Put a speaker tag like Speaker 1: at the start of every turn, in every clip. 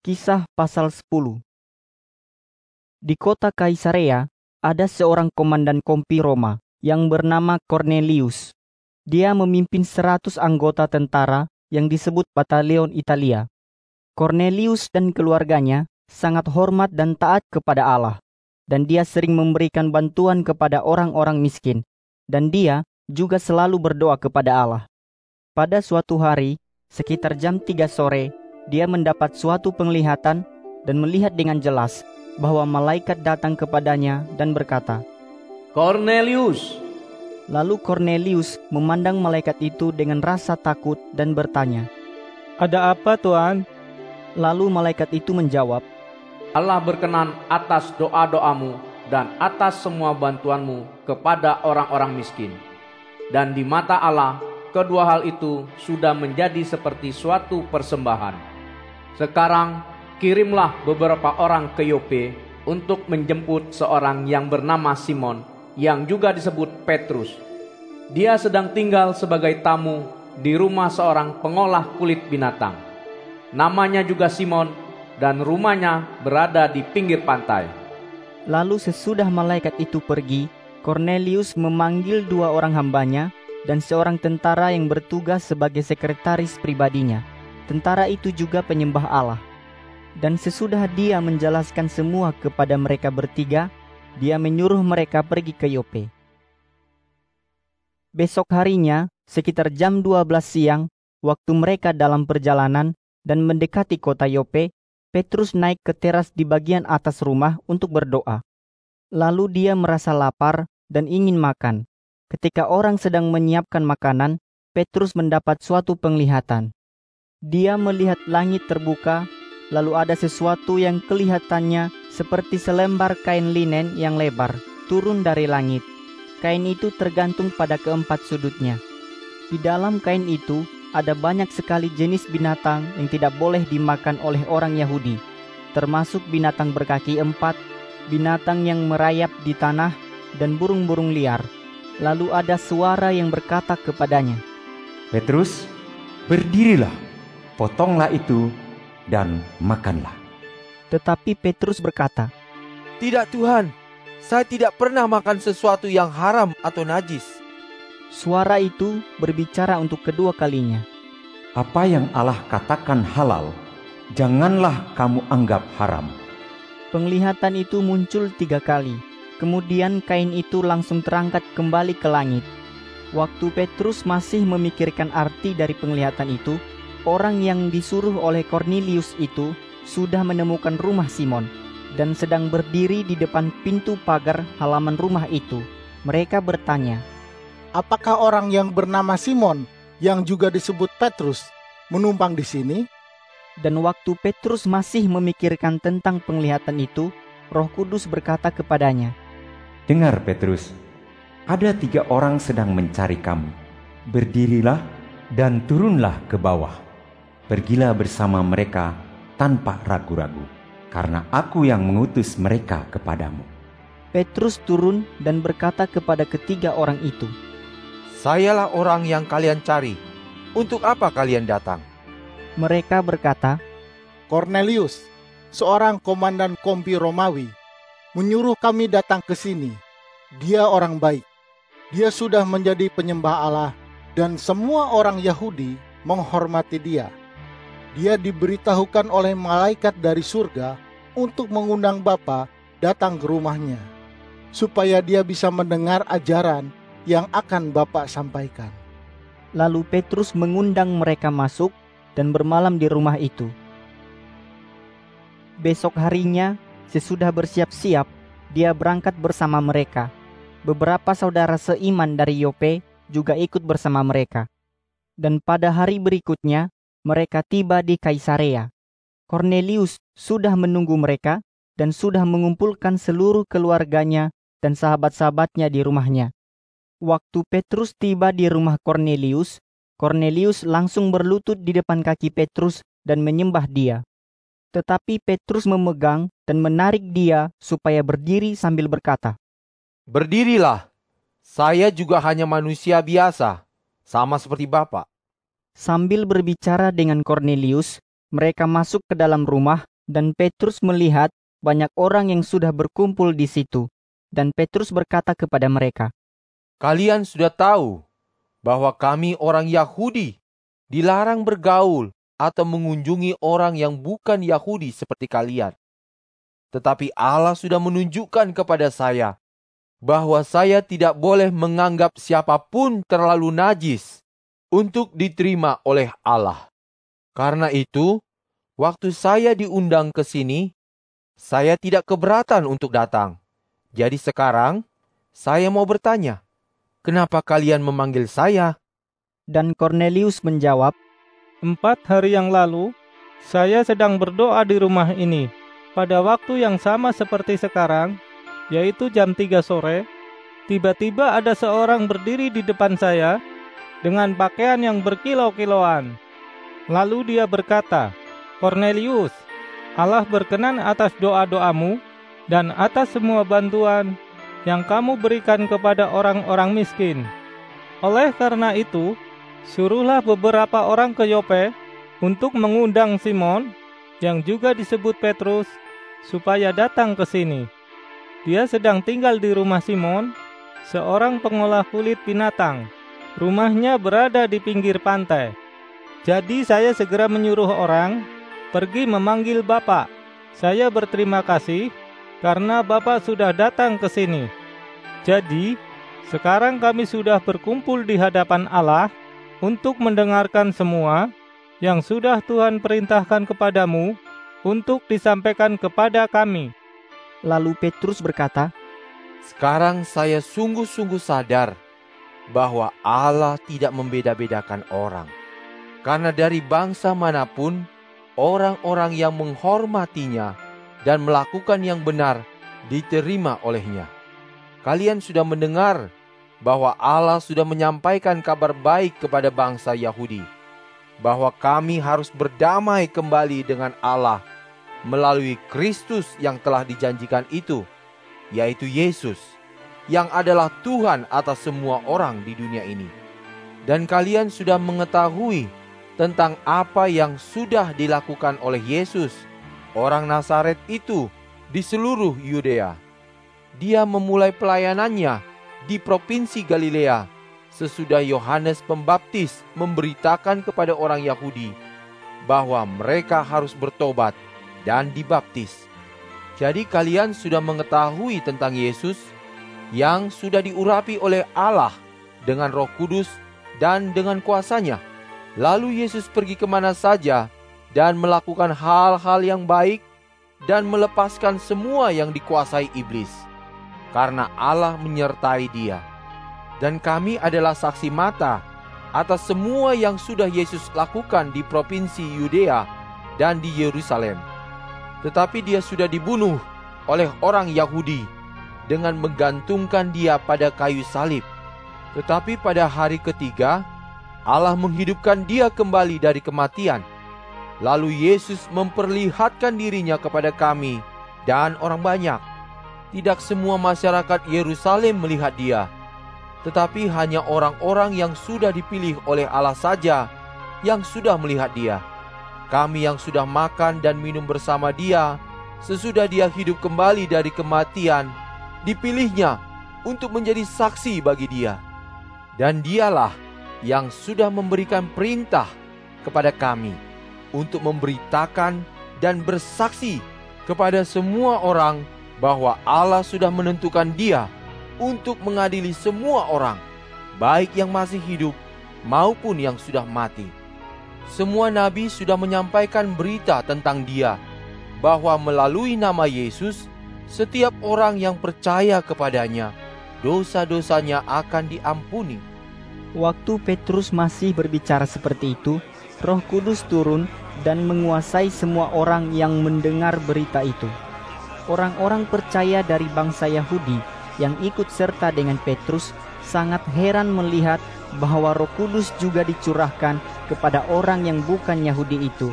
Speaker 1: Kisah pasal 10 Di kota Kaisarea ada seorang komandan kompi Roma yang bernama Cornelius. Dia memimpin seratus anggota tentara yang disebut Batalion Italia. Cornelius dan keluarganya sangat hormat dan taat kepada Allah. Dan dia sering memberikan bantuan kepada orang-orang miskin. Dan dia juga selalu berdoa kepada Allah. Pada suatu hari, sekitar jam 3 sore, dia mendapat suatu penglihatan dan melihat dengan jelas bahwa malaikat datang kepadanya dan berkata,
Speaker 2: Cornelius,
Speaker 1: Lalu Cornelius memandang malaikat itu dengan rasa takut dan bertanya,
Speaker 3: Ada apa Tuhan?
Speaker 1: Lalu malaikat itu menjawab,
Speaker 2: Allah berkenan atas doa-doamu dan atas semua bantuanmu kepada orang-orang miskin. Dan di mata Allah, kedua hal itu sudah menjadi seperti suatu persembahan. Sekarang kirimlah beberapa orang ke Yope untuk menjemput seorang yang bernama Simon yang juga disebut Petrus. Dia sedang tinggal sebagai tamu di rumah seorang pengolah kulit binatang. Namanya juga Simon dan rumahnya berada di pinggir pantai.
Speaker 1: Lalu sesudah malaikat itu pergi, Cornelius memanggil dua orang hambanya dan seorang tentara yang bertugas sebagai sekretaris pribadinya. Tentara itu juga penyembah Allah. Dan sesudah dia menjelaskan semua kepada mereka bertiga, dia menyuruh mereka pergi ke Yope. Besok harinya, sekitar jam 12 siang, waktu mereka dalam perjalanan dan mendekati kota Yope, Petrus naik ke teras di bagian atas rumah untuk berdoa. Lalu dia merasa lapar dan ingin makan. Ketika orang sedang menyiapkan makanan, Petrus mendapat suatu penglihatan. Dia melihat langit terbuka, lalu ada sesuatu yang kelihatannya seperti selembar kain linen yang lebar turun dari langit. Kain itu tergantung pada keempat sudutnya. Di dalam kain itu ada banyak sekali jenis binatang yang tidak boleh dimakan oleh orang Yahudi, termasuk binatang berkaki empat, binatang yang merayap di tanah, dan burung-burung liar. Lalu ada suara yang berkata kepadanya,
Speaker 4: Petrus, berdirilah, potonglah itu, dan makanlah.
Speaker 1: Tetapi Petrus berkata,
Speaker 3: Tidak Tuhan, saya tidak pernah makan sesuatu yang haram atau najis.
Speaker 1: Suara itu berbicara untuk kedua kalinya.
Speaker 4: Apa yang Allah katakan halal, janganlah kamu anggap haram.
Speaker 1: Penglihatan itu muncul tiga kali. Kemudian kain itu langsung terangkat kembali ke langit. Waktu Petrus masih memikirkan arti dari penglihatan itu, orang yang disuruh oleh Cornelius itu sudah menemukan rumah Simon dan sedang berdiri di depan pintu pagar halaman rumah itu. Mereka bertanya,
Speaker 5: Apakah orang yang bernama Simon yang juga disebut Petrus menumpang di sini?
Speaker 1: Dan waktu Petrus masih memikirkan tentang penglihatan itu, Roh Kudus berkata kepadanya,
Speaker 4: Dengar Petrus, ada tiga orang sedang mencari kamu. Berdirilah dan turunlah ke bawah. Pergilah bersama mereka tanpa ragu-ragu, karena aku yang mengutus mereka kepadamu.
Speaker 1: Petrus turun dan berkata kepada ketiga orang itu,
Speaker 3: Sayalah orang yang kalian cari. Untuk apa kalian datang?
Speaker 1: Mereka berkata,
Speaker 5: Cornelius, seorang komandan kompi Romawi, menyuruh kami datang ke sini. Dia orang baik. Dia sudah menjadi penyembah Allah dan semua orang Yahudi menghormati dia. Dia diberitahukan oleh malaikat dari surga untuk mengundang Bapa datang ke rumahnya, supaya dia bisa mendengar ajaran yang akan Bapak sampaikan.
Speaker 1: Lalu Petrus mengundang mereka masuk dan bermalam di rumah itu. Besok harinya, sesudah bersiap-siap, dia berangkat bersama mereka. Beberapa saudara seiman dari Yope juga ikut bersama mereka. Dan pada hari berikutnya, mereka tiba di Kaisarea. Cornelius sudah menunggu mereka dan sudah mengumpulkan seluruh keluarganya dan sahabat-sahabatnya di rumahnya. Waktu Petrus tiba di rumah Cornelius, Cornelius langsung berlutut di depan kaki Petrus dan menyembah dia. Tetapi Petrus memegang dan menarik dia supaya berdiri sambil berkata,
Speaker 3: Berdirilah, saya juga hanya manusia biasa, sama seperti Bapak.
Speaker 1: Sambil berbicara dengan Cornelius, mereka masuk ke dalam rumah Dan Petrus melihat banyak orang yang sudah berkumpul di situ. Dan Petrus berkata kepada mereka,
Speaker 3: Kalian sudah tahu bahwa kami orang Yahudi dilarang bergaul atau mengunjungi orang yang bukan Yahudi seperti kalian. Tetapi Allah sudah menunjukkan kepada saya bahwa saya tidak boleh menganggap siapa pun terlalu najis untuk diterima oleh Allah. Karena itu, waktu saya diundang ke sini, saya tidak keberatan untuk datang. Jadi sekarang, saya mau bertanya, kenapa kalian memanggil saya?
Speaker 1: Dan Cornelius menjawab,
Speaker 6: Empat hari yang lalu, saya sedang berdoa di rumah ini. Pada waktu yang sama seperti sekarang, yaitu jam 3 sore, tiba-tiba ada seorang berdiri di depan saya dengan pakaian yang berkilau-kilauan. Lalu dia berkata, Cornelius, Allah berkenan atas doa-doamu dan atas semua bantuan yang kamu berikan kepada orang-orang miskin. Oleh karena itu, suruhlah beberapa orang ke Yope untuk mengundang Simon yang juga disebut Petrus supaya datang ke sini. Dia sedang tinggal di rumah Simon, seorang pengolah kulit binatang. Rumahnya berada di pinggir pantai. Jadi saya segera menyuruh orang pergi memanggil Bapak. Saya berterima kasih karena Bapak sudah datang ke sini. Jadi, sekarang kami sudah berkumpul di hadapan Allah untuk mendengarkan semua yang sudah Tuhan perintahkan kepadamu untuk disampaikan kepada kami.
Speaker 1: Lalu Petrus berkata,
Speaker 3: Sekarang saya sungguh-sungguh sadar bahwa Allah tidak membeda-bedakan orang. Karena dari bangsa mana pun, orang-orang yang menghormatinya dan melakukan yang benar diterima olehnya. Kalian sudah mendengar bahwa Allah sudah menyampaikan kabar baik kepada bangsa Yahudi, bahwa kami harus berdamai kembali dengan Allah melalui Kristus yang telah dijanjikan itu, yaitu Yesus, yang adalah Tuhan atas semua orang di dunia ini. Dan kalian sudah mengetahui tentang apa yang sudah dilakukan oleh Yesus, orang Nazaret itu, di seluruh Yudea. Dia memulai pelayanannya di provinsi Galilea sesudah Yohanes Pembaptis memberitakan kepada orang Yahudi bahwa mereka harus bertobat dan dibaptis. Jadi kalian sudah mengetahui tentang Yesus yang sudah diurapi oleh Allah dengan roh kudus dan dengan kuasanya. Lalu Yesus pergi ke mana saja dan melakukan hal-hal yang baik dan melepaskan semua yang dikuasai iblis. Karena Allah menyertai dia dan kami adalah saksi mata atas semua yang sudah Yesus lakukan di provinsi Yudea dan di Yerusalem. Tetapi dia sudah dibunuh oleh orang Yahudi dengan menggantungkan dia pada kayu salib. Tetapi pada hari ketiga, Allah menghidupkan dia kembali dari kematian. Lalu Yesus memperlihatkan dirinya kepada kami dan orang banyak. Tidak semua masyarakat Yerusalem melihat dia, tetapi hanya orang-orang yang sudah dipilih oleh Allah saja yang sudah melihat Dia. Kami yang sudah makan dan minum bersama Dia, sesudah Dia hidup kembali dari kematian, dipilihnya untuk menjadi saksi bagi Dia. Dan Dialah yang sudah memberikan perintah kepada kami untuk memberitakan dan bersaksi kepada semua orang bahwa Allah sudah menentukan Dia untuk mengadili semua orang, baik yang masih hidup maupun yang sudah mati. Semua nabi sudah menyampaikan berita tentang Dia, bahwa melalui nama Yesus, setiap orang yang percaya kepadanya, dosa-dosanya akan diampuni.
Speaker 1: Waktu Petrus masih berbicara seperti itu, Roh Kudus turun dan menguasai semua orang yang mendengar berita itu. Orang-orang percaya dari bangsa Yahudi yang ikut serta dengan Petrus sangat heran melihat bahwa Roh Kudus juga dicurahkan kepada orang yang bukan Yahudi itu,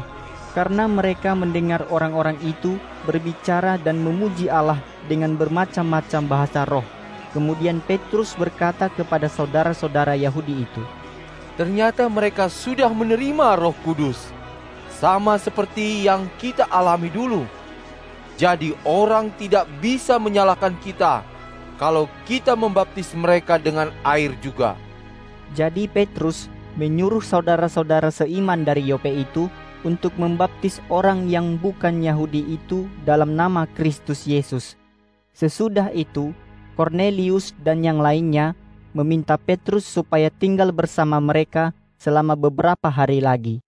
Speaker 1: karena mereka mendengar orang-orang itu berbicara dan memuji Allah dengan bermacam-macam bahasa roh. Kemudian Petrus berkata kepada saudara-saudara Yahudi itu,
Speaker 3: Ternyata mereka sudah menerima Roh Kudus sama seperti yang kita alami dulu. Jadi orang tidak bisa menyalahkan kita kalau kita membaptis mereka dengan air juga.
Speaker 1: Jadi Petrus menyuruh saudara-saudara seiman dari Yope itu untuk membaptis orang yang bukan Yahudi itu dalam nama Kristus Yesus. Sesudah itu, Cornelius dan yang lainnya meminta Petrus supaya tinggal bersama mereka selama beberapa hari lagi.